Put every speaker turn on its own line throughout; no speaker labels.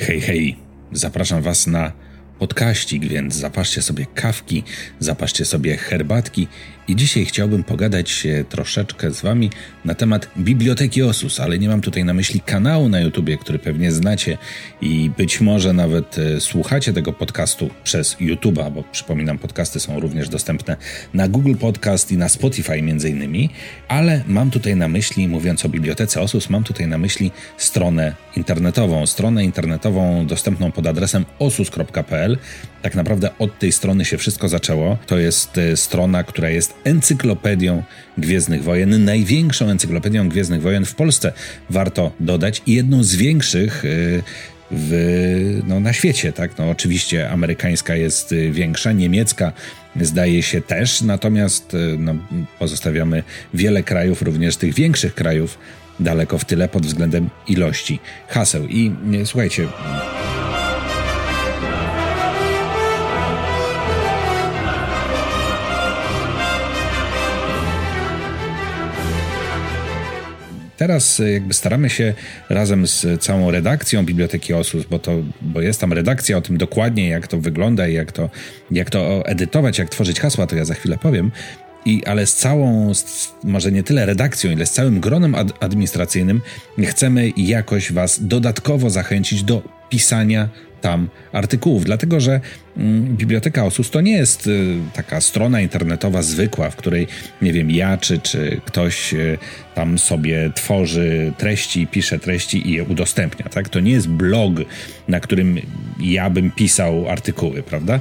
Hej, hej, zapraszam Was na podkaścik, więc zapaszcie sobie kawki, zapaszcie sobie herbatki i dzisiaj chciałbym pogadać troszeczkę z Wami na temat Biblioteki Osus, ale nie mam tutaj na myśli kanału na YouTubie, który pewnie znacie i być może nawet e, słuchacie tego podcastu przez YouTube'a, bo przypominam, podcasty są również dostępne na Google Podcast i na Spotify między innymi, ale mam tutaj na myśli, mówiąc o Bibliotece Osus, mam tutaj na myśli stronę internetową, stronę internetową dostępną pod adresem osus.pl. Tak naprawdę od tej strony się wszystko zaczęło. To jest e, strona, która jest encyklopedią Gwiezdnych Wojen, największą encyklopedią Gwiezdnych Wojen w Polsce, warto dodać, i jedną z większych y, w, no, na świecie. Tak? No, oczywiście amerykańska jest y, większa, niemiecka zdaje się też, natomiast no, pozostawiamy wiele krajów, również tych większych krajów, daleko w tyle pod względem ilości haseł. I słuchajcie. Teraz e, jakby staramy się razem z całą redakcją Biblioteki Osus, bo, to, bo jest tam redakcja o tym dokładnie, jak to wygląda i jak to, jak to edytować, jak tworzyć hasła, to ja za chwilę powiem. I, ale z całą, z, może nie tyle redakcją, ile z całym gronem ad, administracyjnym chcemy jakoś Was dodatkowo zachęcić do pisania tam artykułów, dlatego że mm, Biblioteka Osus to nie jest y, taka strona internetowa zwykła, w której, nie wiem, ja czy, czy ktoś y, tam sobie tworzy treści, pisze treści i je udostępnia, tak? To nie jest blog, na którym ja bym pisał artykuły, prawda?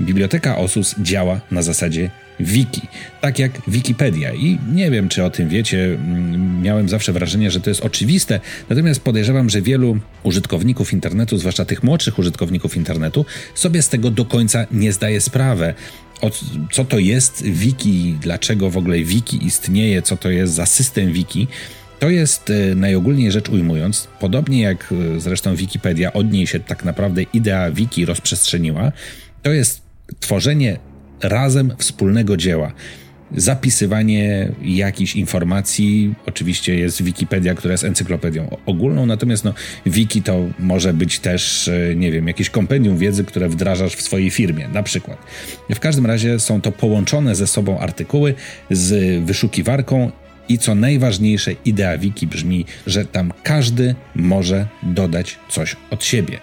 Biblioteka Osus działa na zasadzie wiki, tak jak Wikipedia. I nie wiem, czy o tym wiecie, mm, miałem zawsze wrażenie, że to jest oczywiste, natomiast podejrzewam, że wielu użytkowników internetu, zwłaszcza tych młodszych użytkowników internetu, sobie z tego do końca nie zdaje sprawy. O, co to jest wiki, dlaczego w ogóle wiki istnieje, co to jest za system wiki. To jest e, najogólniej rzecz ujmując, podobnie jak e, zresztą Wikipedia, od niej się tak naprawdę idea wiki rozprzestrzeniła, to jest tworzenie razem wspólnego dzieła. Zapisywanie jakichś informacji, oczywiście jest Wikipedia, która jest encyklopedią ogólną, natomiast no, wiki to może być też, e, nie wiem, jakieś kompendium wiedzy, które wdrażasz w swojej firmie, na przykład. W każdym razie są to połączone ze sobą artykuły z wyszukiwarką i co najważniejsze, idea wiki brzmi, że tam każdy może dodać coś od siebie.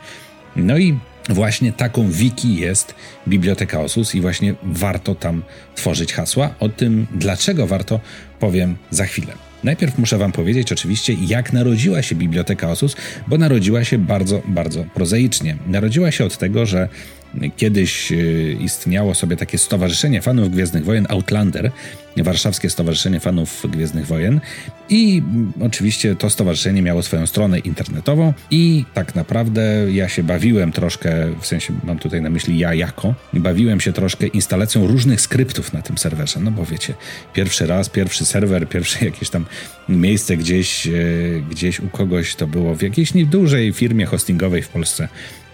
No i Właśnie taką wiki jest Biblioteka Osus i właśnie warto tam tworzyć hasła. O tym, dlaczego warto, powiem za chwilę. Najpierw muszę Wam powiedzieć oczywiście, jak narodziła się Biblioteka Osus, bo narodziła się bardzo, bardzo prozaicznie. Narodziła się od tego, że Kiedyś e, istniało sobie takie stowarzyszenie fanów Gwiezdnych Wojen Outlander, Warszawskie Stowarzyszenie Fanów Gwiezdnych Wojen i oczywiście to stowarzyszenie miało swoją stronę internetową i tak naprawdę ja się bawiłem troszkę, w sensie mam tutaj na myśli ja jako, bawiłem się troszkę instalacją różnych skryptów na tym serwerze, no bo wiecie, pierwszy raz, pierwszy serwer, pierwsze jakieś tam miejsce gdzieś, e, gdzieś u kogoś to było w jakiejś niedużej firmie hostingowej w Polsce. mm,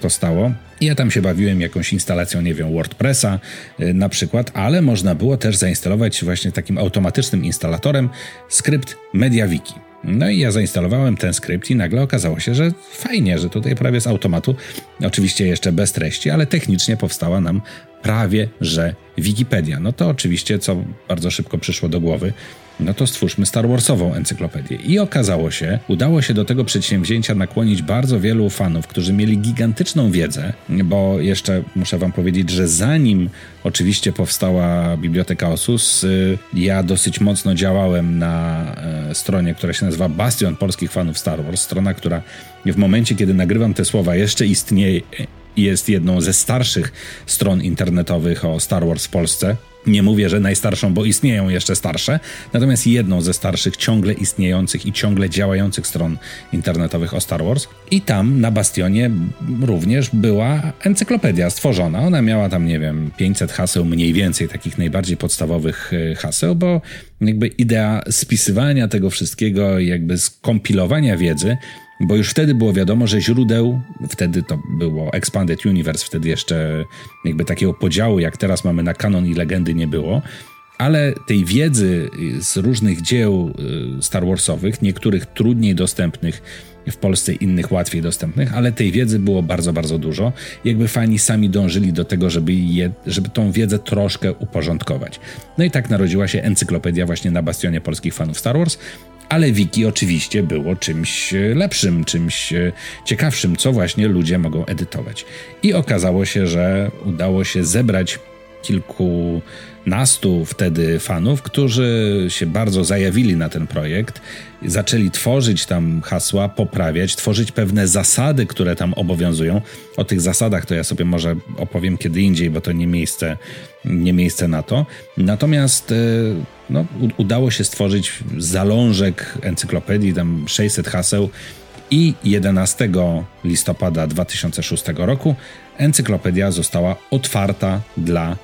to stało. Ja tam się bawiłem jakąś instalacją, nie wiem, WordPressa y, na przykład, ale można było też zainstalować właśnie takim automatycznym instalatorem skrypt MediaWiki. No i ja zainstalowałem ten skrypt i nagle okazało się, że fajnie, że tutaj prawie z automatu, oczywiście jeszcze bez treści, ale technicznie powstała nam prawie że Wikipedia. No to oczywiście, co bardzo szybko przyszło do głowy, no to stwórzmy Star Warsową encyklopedię. I okazało się, udało się do tego przedsięwzięcia nakłonić bardzo wielu fanów, którzy mieli gigantyczną wiedzę, bo jeszcze muszę wam powiedzieć, że zanim oczywiście powstała Biblioteka Osus, y, ja dosyć mocno działałem na e, stronie, która się nazywa Bastion Polskich Fanów Star Wars, strona, która w momencie, kiedy nagrywam te słowa, jeszcze istnieje jest jedną ze starszych stron internetowych o Star Wars w Polsce. Nie mówię, że najstarszą, bo istnieją jeszcze starsze, natomiast jedną ze starszych, ciągle istniejących i ciągle działających stron internetowych o Star Wars. I tam na Bastionie również była encyklopedia stworzona. Ona miała tam, nie wiem, 500 haseł, mniej więcej takich najbardziej podstawowych e, haseł, bo jakby idea spisywania tego wszystkiego, jakby skompilowania wiedzy bo już wtedy było wiadomo, że źródeł, wtedy to było Expanded Universe, wtedy jeszcze jakby takiego podziału, jak teraz mamy na kanon i legendy, nie było. Ale tej wiedzy z różnych dzieł y, Star Warsowych, niektórych trudniej dostępnych, w Polsce innych łatwiej dostępnych, ale tej wiedzy było bardzo, bardzo dużo. Jakby fani sami dążyli do tego, żeby, je, żeby tą wiedzę troszkę uporządkować. No i tak narodziła się encyklopedia właśnie na bastionie polskich fanów Star Wars, ale wiki oczywiście było czymś lepszym, czymś ciekawszym, co właśnie ludzie mogą edytować. I okazało się, że udało się zebrać kilkunastu wtedy fanów, którzy się bardzo zajawili na ten projekt, zaczęli tworzyć tam hasła, poprawiać, tworzyć pewne zasady, które tam obowiązują. O tych zasadach to ja sobie może opowiem kiedy indziej, bo to nie miejsce, nie miejsce na to. Natomiast e, no, udało się stworzyć zalążek encyklopedii, tam 600 haseł i 11 listopada 2006 roku encyklopedia została otwarta dla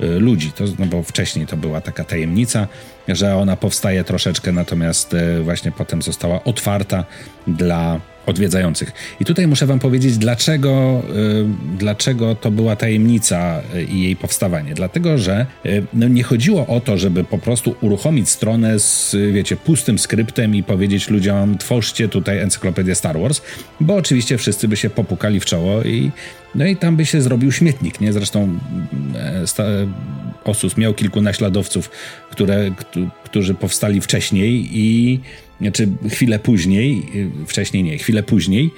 ludzi. To, no bo wcześniej to była taka tajemnica, że ona powstaje troszeczkę, natomiast y, właśnie potem została otwarta dla odwiedzających. I tutaj muszę wam powiedzieć, dlaczego, y, dlaczego to była tajemnica i jej powstawanie. Dlatego, że no nie chodziło o to, żeby po prostu uruchomić stronę z, wiecie, pustym skryptem i powiedzieć ludziom, tworzcie tutaj encyklopedię Star Wars, bo oczywiście wszyscy by się popukali w czoło i no i tam by się zrobił śmietnik, nie? Zresztą e, Osus miał kilku naśladowców, które, którzy powstali wcześniej i znaczy chwilę później, y, wcześniej nie, chwilę później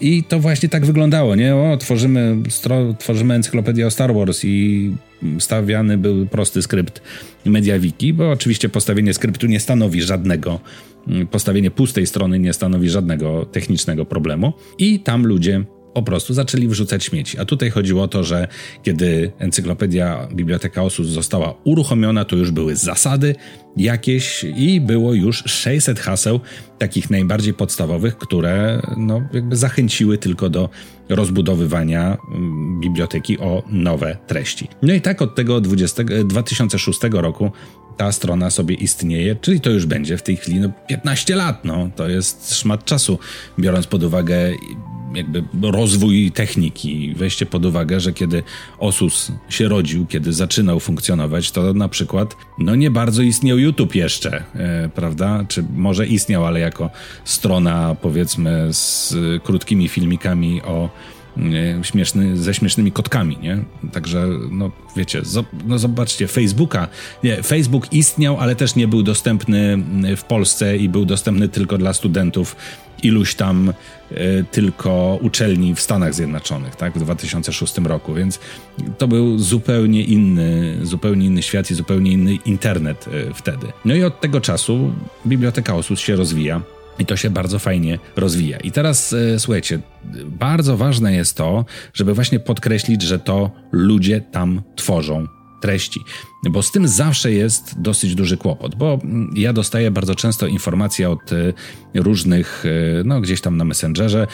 i to właśnie tak wyglądało, nie? O, tworzymy, stro, tworzymy encyklopedię o Star Wars i stawiany był prosty skrypt MediaWiki, bo oczywiście postawienie skryptu nie stanowi żadnego, mm, postawienie pustej strony nie stanowi żadnego technicznego problemu i tam ludzie po prostu zaczęli wrzucać śmieci. A tutaj chodziło o to, że kiedy encyklopedia Biblioteka Osus została uruchomiona, to już były zasady jakieś i było już 600 haseł, takich najbardziej podstawowych, które no, jakby zachęciły tylko do rozbudowywania mm, biblioteki o nowe treści. No i tak od tego 20, 2006 roku ta strona sobie istnieje, czyli to już będzie w tej chwili no, 15 lat. No, to jest szmat czasu, biorąc pod uwagę jakby rozwój techniki. Weźcie pod uwagę, że kiedy Osus się rodził, kiedy zaczynał funkcjonować, to na przykład no nie bardzo istniał YouTube jeszcze, e, prawda? Czy może istniał, ale jako strona powiedzmy z krótkimi filmikami o śmieszny, ze śmiesznymi kotkami, nie? Także, no wiecie, no zobaczcie, Facebooka, nie, Facebook istniał, ale też nie był dostępny w Polsce i był dostępny tylko dla studentów iluś tam y, tylko uczelni w Stanach Zjednoczonych, tak, w 2006 roku, więc to był zupełnie inny, zupełnie inny świat i zupełnie inny internet y, wtedy. No i od tego czasu Biblioteka Osus się rozwija. I to się bardzo fajnie rozwija. I teraz y, słuchajcie, bardzo ważne jest to, żeby właśnie podkreślić, że to ludzie tam tworzą treści. Bo z tym zawsze jest dosyć duży kłopot, bo ja dostaję bardzo często informacje od e, różnych, e, no gdzieś tam na Messengerze, e,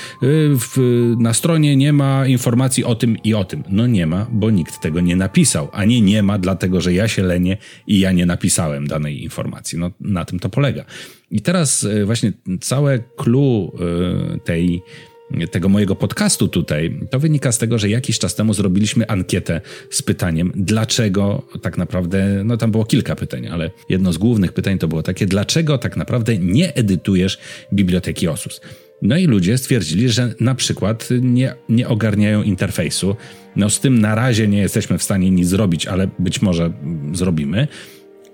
w, na stronie nie ma informacji o tym i o tym. No nie ma, bo nikt tego nie napisał, a nie nie ma, dlatego że ja się lenię i ja nie napisałem danej informacji. No na tym to polega. I teraz właśnie całe clue tej tego mojego podcastu tutaj, to wynika z tego, że jakiś czas temu zrobiliśmy ankietę z pytaniem, dlaczego tak naprawdę, no tam było kilka pytań, ale jedno z głównych pytań to było takie, dlaczego tak naprawdę nie edytujesz biblioteki OSUS? No i ludzie stwierdzili, że na przykład nie, nie ogarniają interfejsu. No z tym na razie nie jesteśmy w stanie nic zrobić, ale być może zrobimy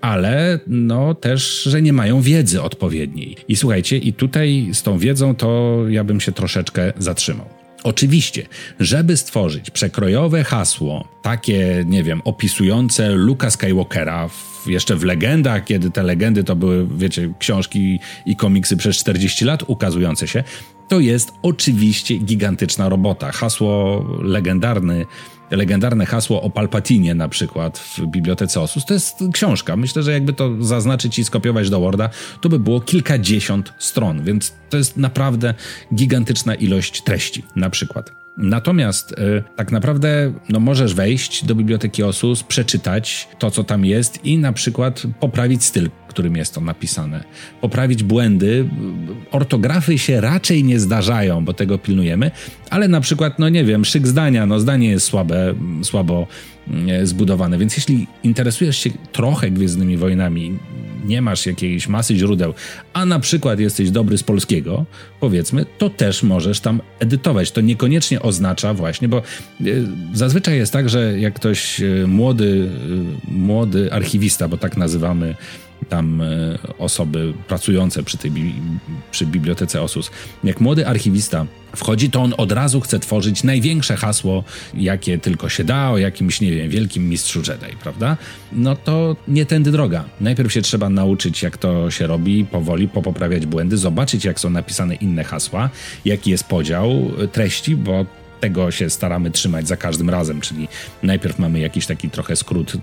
ale no też, że nie mają wiedzy odpowiedniej. I słuchajcie, i tutaj z tą wiedzą to ja bym się troszeczkę zatrzymał. Oczywiście, żeby stworzyć przekrojowe hasło, takie, nie wiem, opisujące Luka Skywalkera, w, jeszcze w legendach, kiedy te legendy to były, wiecie, książki i komiksy przez 40 lat ukazujące się, to jest oczywiście gigantyczna robota. Hasło legendarny legendarne hasło o Palpatinie na przykład w bibliotece Osus. To jest książka. Myślę, że jakby to zaznaczyć i skopiować do Worda, to by było kilkadziesiąt stron, więc to jest naprawdę gigantyczna ilość treści na przykład. Natomiast y, tak naprawdę no, możesz wejść do biblioteki Osus, przeczytać to, co tam jest i na przykład poprawić styl którym jest to napisane. Poprawić błędy. Ortografy się raczej nie zdarzają, bo tego pilnujemy, ale na przykład, no nie wiem, szyk zdania, no zdanie jest słabe, słabo mm, zbudowane, więc jeśli interesujesz się trochę Gwiezdnymi Wojnami, nie masz jakiejś masy źródeł, a na przykład jesteś dobry z polskiego, powiedzmy, to też możesz tam edytować. To niekoniecznie oznacza właśnie, bo e, zazwyczaj jest tak, że jak ktoś e, młody, e, młody archiwista, bo tak nazywamy tam osoby pracujące przy tej przy bibliotece OSUS. Jak młody archiwista wchodzi, to on od razu chce tworzyć największe hasło, jakie tylko się da, o jakimś, nie wiem, wielkim mistrzu Jedi, prawda? No to nie tędy droga. Najpierw się trzeba nauczyć, jak to się robi, powoli popoprawiać błędy, zobaczyć, jak są napisane inne hasła, jaki jest podział treści, bo tego się staramy trzymać za każdym razem, czyli najpierw mamy jakiś taki trochę skrót y,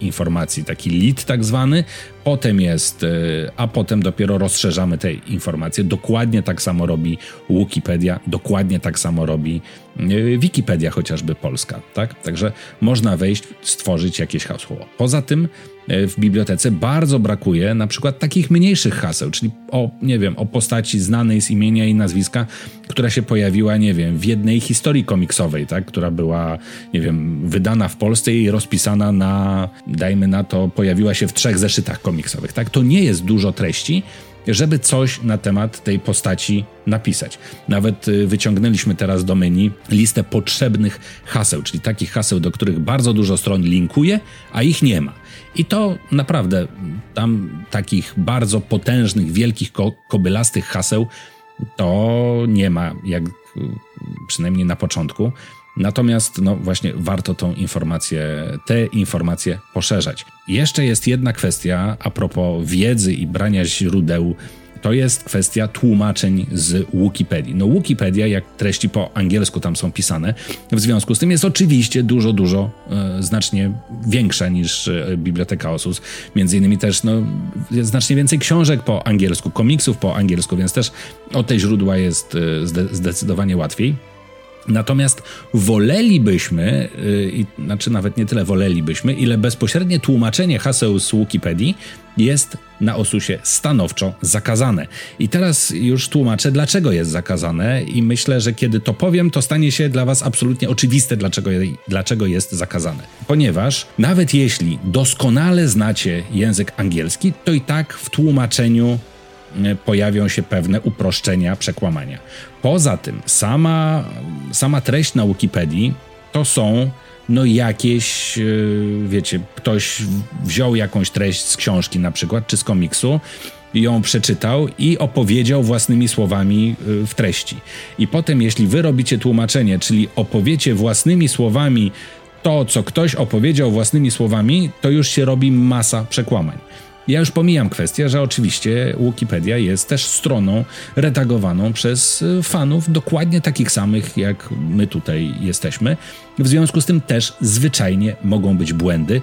informacji, taki lead tak zwany, potem jest, y, a potem dopiero rozszerzamy te informacje. Dokładnie tak samo robi Wikipedia, dokładnie tak samo robi y, Wikipedia chociażby polska, tak? Także można wejść, stworzyć jakieś hasło. Poza tym w bibliotece bardzo brakuje na przykład takich mniejszych haseł, czyli o, nie wiem, o postaci znanej z imienia i nazwiska, która się pojawiła, nie wiem, w jednej historii komiksowej, tak, która była, nie wiem, wydana w Polsce i rozpisana na, dajmy na to, pojawiła się w trzech zeszytach komiksowych, tak. To nie jest dużo treści, żeby coś na temat tej postaci napisać. Nawet y, wyciągnęliśmy teraz do menu listę potrzebnych haseł, czyli takich haseł, do których bardzo dużo stron linkuje, a ich nie ma. I to naprawdę tam takich bardzo potężnych, wielkich, ko kobylastych haseł to nie ma, jak przynajmniej na początku. Natomiast, no właśnie, warto tą informację, te informacje poszerzać. Jeszcze jest jedna kwestia a propos wiedzy i brania źródeł to jest kwestia tłumaczeń z Wikipedii. No Wikipedia, jak treści po angielsku tam są pisane, w związku z tym jest oczywiście dużo, dużo e, znacznie większa niż e, Biblioteka Osus. Między innymi też no, jest znacznie więcej książek po angielsku, komiksów po angielsku, więc też o te źródła jest e, zde zdecydowanie łatwiej. Natomiast wolelibyśmy, i, znaczy nawet nie tyle wolelibyśmy, ile bezpośrednie tłumaczenie haseł z Wikipedii jest na Osusie stanowczo zakazane. I teraz już tłumaczę, dlaczego jest zakazane, i myślę, że kiedy to powiem, to stanie się dla Was absolutnie oczywiste, dlaczego, dlaczego jest zakazane. Ponieważ nawet jeśli doskonale znacie język angielski, to i tak w tłumaczeniu pojawią się pewne uproszczenia, przekłamania. Poza tym, sama, sama treść na Wikipedii to są no jakieś, e, wiecie, ktoś wziął jakąś treść z książki na przykład, czy z komiksu, ją przeczytał i opowiedział własnymi słowami e, w treści. I potem, jeśli wy robicie tłumaczenie, czyli opowiecie własnymi słowami to, co ktoś opowiedział własnymi słowami, to już się robi masa przekłamań. Ja już pomijam kwestię, że oczywiście Wikipedia jest też stroną redagowaną przez y, fanów dokładnie takich samych, jak my tutaj jesteśmy. W związku z tym też zwyczajnie mogą być błędy.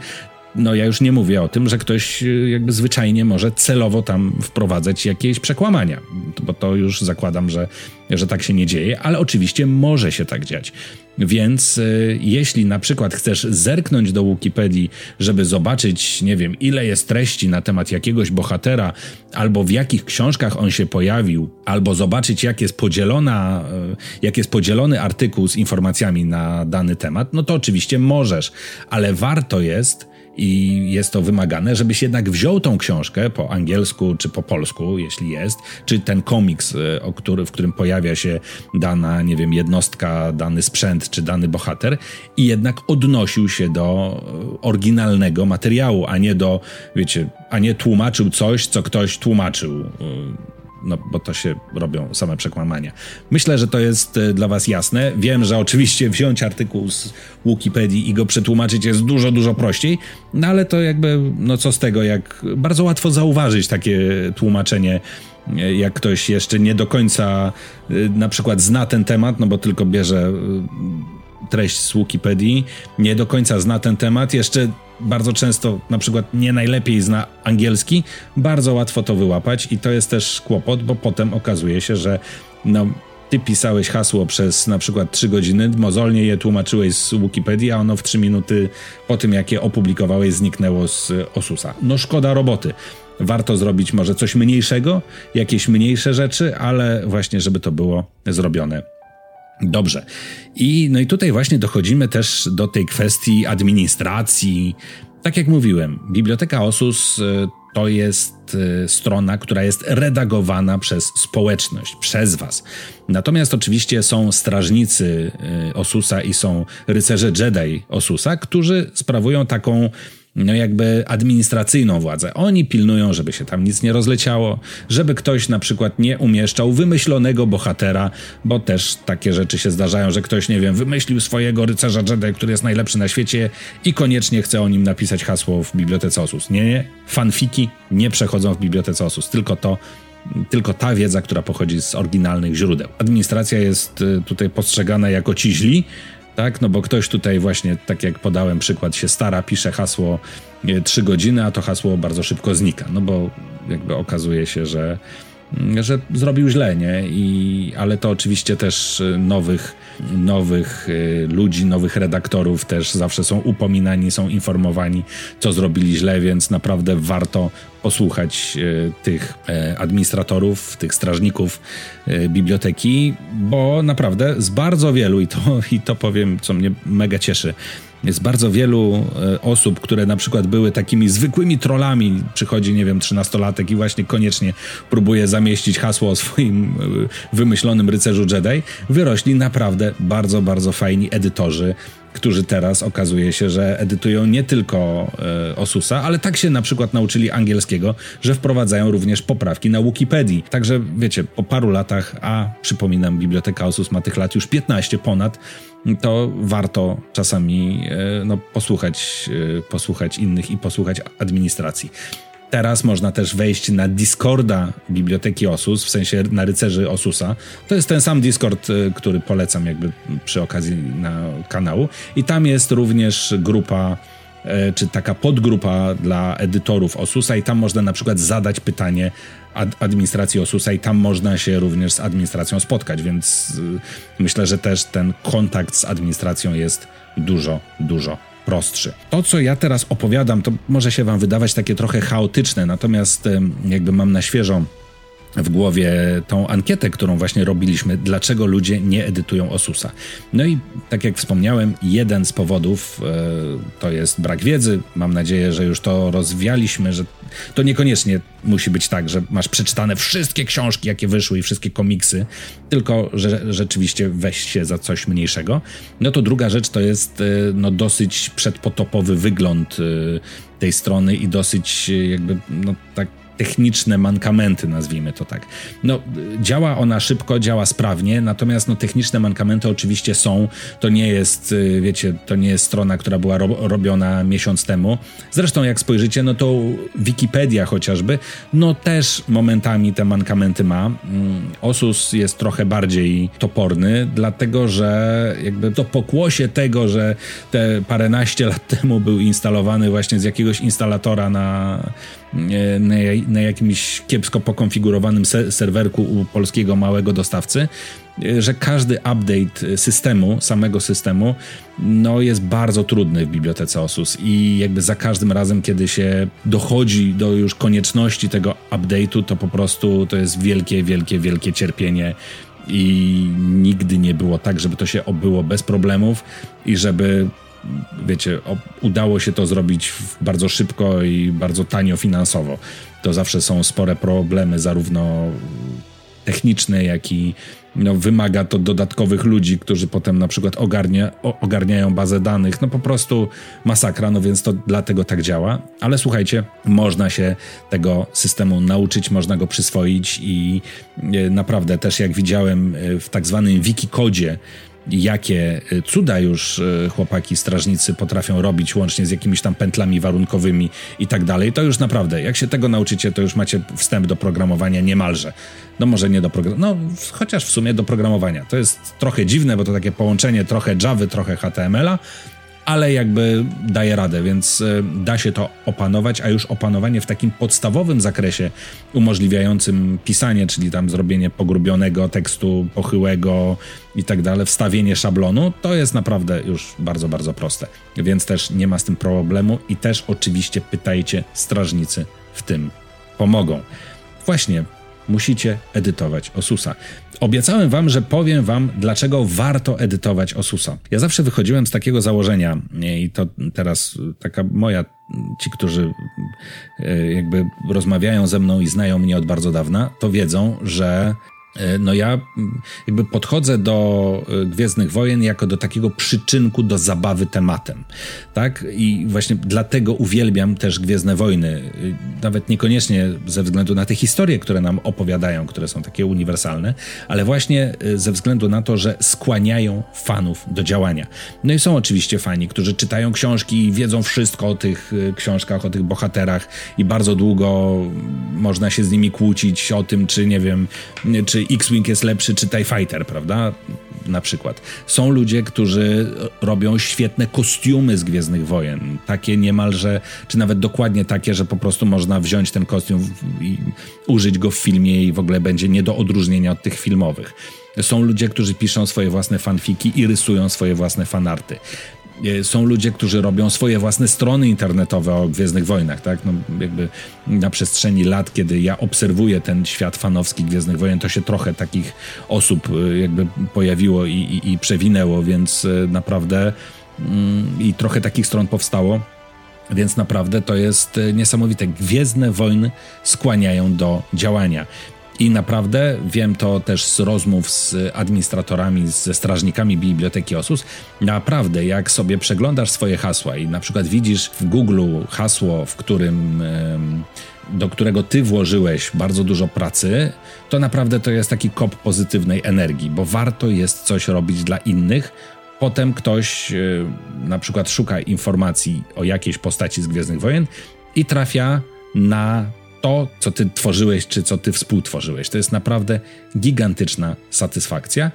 No ja już nie mówię o tym, że ktoś y, jakby zwyczajnie może celowo tam wprowadzać jakieś przekłamania, bo to już zakładam, że, że tak się nie dzieje, ale oczywiście może się tak dziać. Więc y, jeśli na przykład chcesz zerknąć do Wikipedii, żeby zobaczyć, nie wiem, ile jest treści na temat jakiegoś bohatera, albo w jakich książkach on się pojawił, albo zobaczyć, jak jest podzielona, y, jak jest podzielony artykuł z informacjami na dany temat, no to oczywiście możesz, ale warto jest i jest to wymagane, żebyś jednak wziął tą książkę po angielsku czy po polsku, jeśli jest, czy ten komiks, y, o który, w którym pojawia się dana, nie wiem, jednostka, dany sprzęt czy dany bohater i jednak odnosił się do y, oryginalnego materiału, a nie do, wiecie, a nie tłumaczył coś, co ktoś tłumaczył y, no bo to się robią same przekłamania. Myślę, że to jest e, dla Was jasne. Wiem, że oczywiście wziąć artykuł z Wikipedii i go przetłumaczyć jest dużo, dużo prościej, no ale to jakby, no co z tego, jak bardzo łatwo zauważyć takie tłumaczenie e, jak ktoś jeszcze nie do końca e, na przykład zna ten temat, no bo tylko bierze treść z Wikipedii, nie do końca zna ten temat, jeszcze bardzo często na przykład nie najlepiej zna angielski, bardzo łatwo to wyłapać i to jest też kłopot, bo potem okazuje się, że no, ty pisałeś hasło przez na przykład 3 godziny, mozolnie je tłumaczyłeś z Wikipedii, a ono w 3 minuty po tym, jak je opublikowałeś, zniknęło z Osusa. No szkoda roboty. warto zrobić może coś mniejszego, jakieś mniejsze rzeczy, ale właśnie, żeby to było zrobione Dobrze. I, no i tutaj właśnie dochodzimy też do tej kwestii administracji. Tak jak mówiłem, Biblioteka Osus y, to jest y, strona, która jest redagowana przez społeczność, przez Was. Natomiast oczywiście są strażnicy y, Osusa i są rycerze Jedi Osusa, którzy sprawują taką no jakby administracyjną władzę. Oni pilnują, żeby się tam nic nie rozleciało, żeby ktoś na przykład nie umieszczał wymyślonego bohatera, bo też takie rzeczy się zdarzają, że ktoś, nie wiem, wymyślił swojego rycerza Jedi, który jest najlepszy na świecie i koniecznie chce o nim napisać hasło w bibliotece Osus. Nie, nie. Fanfiki nie przechodzą w bibliotece Osus, tylko to, tylko ta wiedza, która pochodzi z oryginalnych źródeł. Administracja jest y, tutaj postrzegana jako ci źli, tak? No bo ktoś tutaj właśnie, tak jak podałem przykład, się stara, pisze hasło 3 godziny, a to hasło bardzo szybko znika, no bo jakby okazuje się, że że zrobił źle, nie? I, ale to oczywiście też nowych, nowych y, ludzi, nowych redaktorów też zawsze są upominani, są informowani, co zrobili źle, więc naprawdę warto posłuchać y, tych y, administratorów, tych strażników biblioteki, bo naprawdę z bardzo wielu, i to, i to powiem, co mnie mega cieszy, jest bardzo wielu e, osób, które na przykład były takimi zwykłymi trollami. Przychodzi, nie wiem, trzynastolatek i właśnie koniecznie próbuje zamieścić hasło o swoim e, wymyślonym rycerzu Jedi. Wyrośli naprawdę bardzo, bardzo fajni edytorzy, którzy teraz okazuje się, że edytują nie tylko e, Osusa, ale tak się na przykład nauczyli angielskiego, że wprowadzają również poprawki na Wikipedii. Także wiecie, po paru latach, a przypominam, Biblioteka Osus ma tych lat już 15 ponad, to warto czasami e, no, posłuchać, e, posłuchać innych i posłuchać administracji. Teraz można też wejść na Discorda Biblioteki Osus, w sensie na rycerzy Osusa. To jest ten sam Discord, e, który polecam jakby przy okazji na kanału. I tam jest również grupa czy taka podgrupa dla edytorów Osusa i tam można na przykład zadać pytanie ad administracji Osusa i tam można się również z administracją spotkać, więc y, myślę, że też ten kontakt z administracją jest dużo, dużo prostszy. To, co ja teraz opowiadam, to może się Wam wydawać takie trochę chaotyczne, natomiast jakby mam na świeżo w głowie tą ankietę, którą właśnie robiliśmy, dlaczego ludzie nie edytują Osusa. No i tak jak wspomniałem, jeden z powodów e, to jest brak wiedzy. Mam nadzieję, że już to rozwialiśmy, że to niekoniecznie musi być tak, że masz przeczytane wszystkie książki, jakie wyszły i wszystkie komiksy, tylko że rzeczywiście weź się za coś mniejszego. No to druga rzecz to jest e, no, dosyć przedpotopowy wygląd e, tej strony i dosyć jakby no tak techniczne mankamenty, nazwijmy to tak. No, działa ona szybko, działa sprawnie, natomiast no, techniczne mankamenty oczywiście są. To nie jest, y, wiecie, to nie jest strona, która była ro robiona miesiąc temu. Zresztą, jak spojrzycie, no to Wikipedia chociażby, no też momentami te mankamenty ma. Mm, Osus jest trochę bardziej toporny, dlatego że jakby to pokłosie tego, że te paręnaście lat temu był instalowany właśnie z jakiegoś instalatora na na, na jakimś kiepsko pokonfigurowanym serwerku u polskiego małego dostawcy, że każdy update systemu, samego systemu, no jest bardzo trudny w bibliotece Osus i jakby za każdym razem, kiedy się dochodzi do już konieczności tego update'u, to po prostu to jest wielkie, wielkie, wielkie cierpienie i nigdy nie było tak, żeby to się obyło bez problemów i żeby wiecie, udało się to zrobić bardzo szybko i bardzo tanio finansowo. To zawsze są spore problemy, zarówno techniczne, jak i no, wymaga to dodatkowych ludzi, którzy potem na przykład ogarnia, ogarniają bazę danych. No po prostu masakra, no więc to dlatego tak działa. Ale słuchajcie, można się tego systemu nauczyć, można go przyswoić i e, naprawdę też jak widziałem e, w tak zwanym wikikodzie, jakie y, cuda już y, chłopaki strażnicy potrafią robić, łącznie z jakimiś tam pętlami warunkowymi i tak dalej, to już naprawdę, jak się tego nauczycie, to już macie wstęp do programowania niemalże. No może nie do programowania, no chociaż w sumie do programowania. To jest trochę dziwne, bo to takie połączenie trochę Java, trochę HTML-a, ale jakby daje radę, więc e, da się to opanować, a już opanowanie w takim podstawowym zakresie umożliwiającym pisanie, czyli tam zrobienie pogrubionego tekstu, pochyłego i tak dalej, wstawienie szablonu, to jest naprawdę już bardzo, bardzo proste. Więc też nie ma z tym problemu i też oczywiście pytajcie strażnicy w tym pomogą. Właśnie, musicie edytować Osusa. Obiecałem wam, że powiem wam, dlaczego warto edytować Osusa. Ja zawsze wychodziłem z takiego założenia i to teraz taka moja, ci, którzy e, jakby rozmawiają ze mną i znają mnie od bardzo dawna, to wiedzą, że no ja mm, jakby podchodzę do e, Gwiezdnych Wojen jako do takiego przyczynku do zabawy tematem, tak? I właśnie dlatego uwielbiam też Gwiezdne Wojny, e, nawet niekoniecznie ze względu na te historie, które nam opowiadają, które są takie uniwersalne, ale właśnie ze względu na to, że skłaniają fanów do działania. No i są oczywiście fani, którzy czytają książki i wiedzą wszystko o tych książkach, o tych bohaterach i bardzo długo można się z nimi kłócić o tym, czy nie wiem, czy X-Wing jest lepszy, czy TIE Fighter, prawda? Na przykład. Są ludzie, którzy robią świetne kostiumy z Gwiezdnych Wojen. Takie niemalże, czy nawet dokładnie takie, że po prostu można wziąć ten kostium i użyć go w filmie i w ogóle będzie nie do odróżnienia od tych filmowych. Są ludzie, którzy piszą swoje własne fanfiki i rysują swoje własne fanarty. E, są ludzie, którzy robią swoje własne strony internetowe o Gwiezdnych Wojnach, tak? No, jakby na przestrzeni lat, kiedy ja obserwuję ten świat fanowski Gwiezdnych Wojen, to się trochę takich osób e, jakby pojawiło i, i, i przewinęło, więc e, naprawdę mm, i trochę takich stron powstało. Więc naprawdę to jest niesamowite. Gwiezdne wojny skłaniają do działania. I naprawdę wiem to też z rozmów z administratorami, ze strażnikami biblioteki Osus. Naprawdę, jak sobie przeglądasz swoje hasła i na przykład widzisz w Google hasło, w którym do którego ty włożyłeś bardzo dużo pracy, to naprawdę to jest taki kop pozytywnej energii, bo warto jest coś robić dla innych. Potem ktoś e, na przykład szuka informacji o jakiejś postaci z Gwiezdnych Wojen i trafia na to, co ty tworzyłeś, czy co ty współtworzyłeś. To jest naprawdę gigantyczna satysfakcja.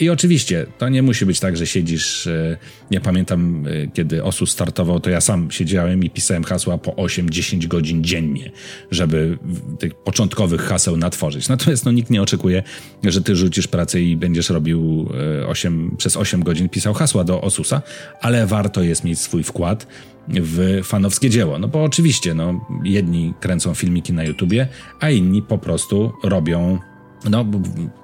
I oczywiście to nie musi być tak, że siedzisz. E, ja pamiętam, e, kiedy Osus startował, to ja sam siedziałem i pisałem hasła po 8-10 godzin dziennie, żeby tych początkowych haseł natworzyć. Natomiast no, nikt nie oczekuje, że ty rzucisz pracę i będziesz robił 8, e, przez 8 godzin pisał hasła do Osusa, ale warto jest mieć swój wkład w fanowskie dzieło. No bo oczywiście, no, jedni kręcą filmiki na YouTubie, a inni po prostu robią no,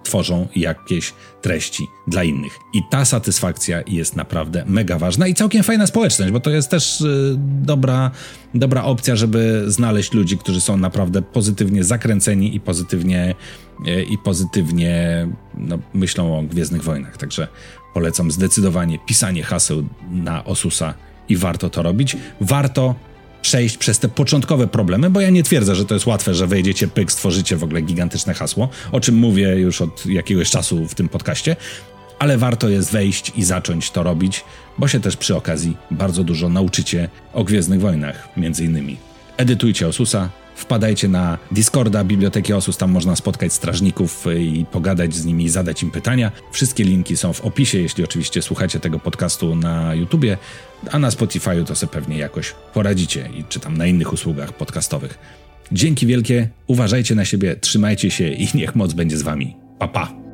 tworzą jakieś treści dla innych. I ta satysfakcja jest naprawdę mega ważna i całkiem fajna społeczność, bo to jest też y, dobra, dobra opcja, żeby znaleźć ludzi, którzy są naprawdę pozytywnie zakręceni i pozytywnie, y, i pozytywnie no, myślą o Gwiezdnych Wojnach. Także polecam zdecydowanie pisanie haseł na Osusa i warto to robić. Warto przejść przez te początkowe problemy, bo ja nie twierdzę, że to jest łatwe, że wejdziecie, pyk, stworzycie w ogóle gigantyczne hasło, o czym mówię już od jakiegoś czasu w tym podcaście, ale warto jest wejść i zacząć to robić, bo się też przy okazji bardzo dużo nauczycie o Gwiezdnych Wojnach, między innymi. Edytujcie Osusa, Wpadajcie na Discorda Biblioteki Osus, tam można spotkać strażników i pogadać z nimi, zadać im pytania. Wszystkie linki są w opisie, jeśli oczywiście słuchacie tego podcastu na YouTubie, a na Spotify'u to sobie pewnie jakoś poradzicie i czy tam na innych usługach podcastowych. Dzięki wielkie, uważajcie na siebie, trzymajcie się i niech moc będzie z wami. Pa pa!